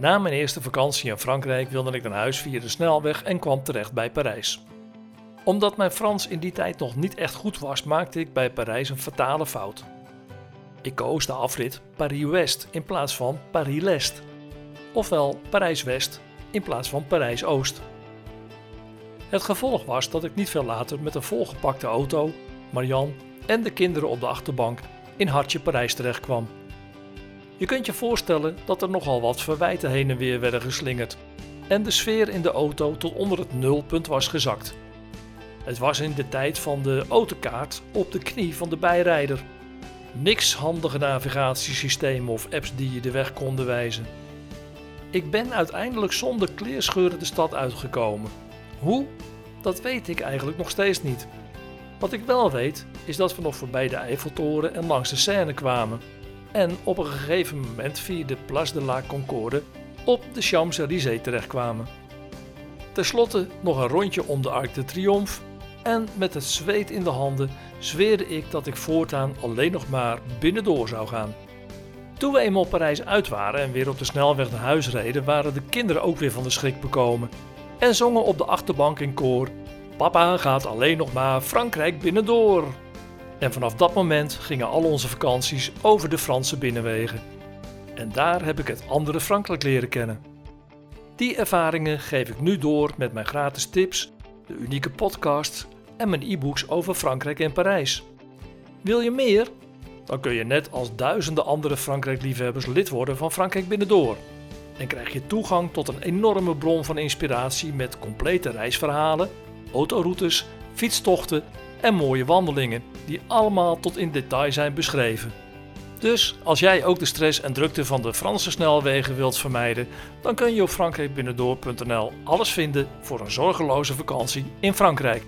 Na mijn eerste vakantie in Frankrijk wilde ik naar huis via de snelweg en kwam terecht bij Parijs. Omdat mijn Frans in die tijd nog niet echt goed was, maakte ik bij Parijs een fatale fout. Ik koos de afrit Paris-West in plaats van Paris-Lest. Ofwel Parijs-West in plaats van Parijs-Oost. Het gevolg was dat ik niet veel later met een volgepakte auto, Marianne en de kinderen op de achterbank in hartje Parijs terecht kwam. Je kunt je voorstellen dat er nogal wat verwijten heen en weer werden geslingerd en de sfeer in de auto tot onder het nulpunt was gezakt. Het was in de tijd van de autokaart op de knie van de bijrijder. Niks handige navigatiesystemen of apps die je de weg konden wijzen. Ik ben uiteindelijk zonder kleerscheuren de stad uitgekomen. Hoe? Dat weet ik eigenlijk nog steeds niet. Wat ik wel weet, is dat we nog voorbij de Eiffeltoren en langs de Seine kwamen. En op een gegeven moment via de Place de la Concorde op de Champs-Élysées terechtkwamen. Ten slotte nog een rondje om de Arc de Triomphe en met het zweet in de handen zweerde ik dat ik voortaan alleen nog maar binnendoor zou gaan. Toen we eenmaal Parijs uit waren en weer op de snelweg naar huis reden, waren de kinderen ook weer van de schrik bekomen en zongen op de achterbank in koor: Papa gaat alleen nog maar Frankrijk binnendoor. En vanaf dat moment gingen al onze vakanties over de Franse binnenwegen. En daar heb ik het andere Frankrijk leren kennen. Die ervaringen geef ik nu door met mijn gratis tips, de unieke podcasts en mijn e-books over Frankrijk en Parijs. Wil je meer? Dan kun je net als duizenden andere Frankrijk-liefhebbers lid worden van Frankrijk Binnendoor. En krijg je toegang tot een enorme bron van inspiratie met complete reisverhalen, autoroutes, fietstochten en mooie wandelingen, die allemaal tot in detail zijn beschreven. Dus als jij ook de stress en drukte van de Franse snelwegen wilt vermijden, dan kun je op frankrijkbinnendoor.nl alles vinden voor een zorgeloze vakantie in Frankrijk.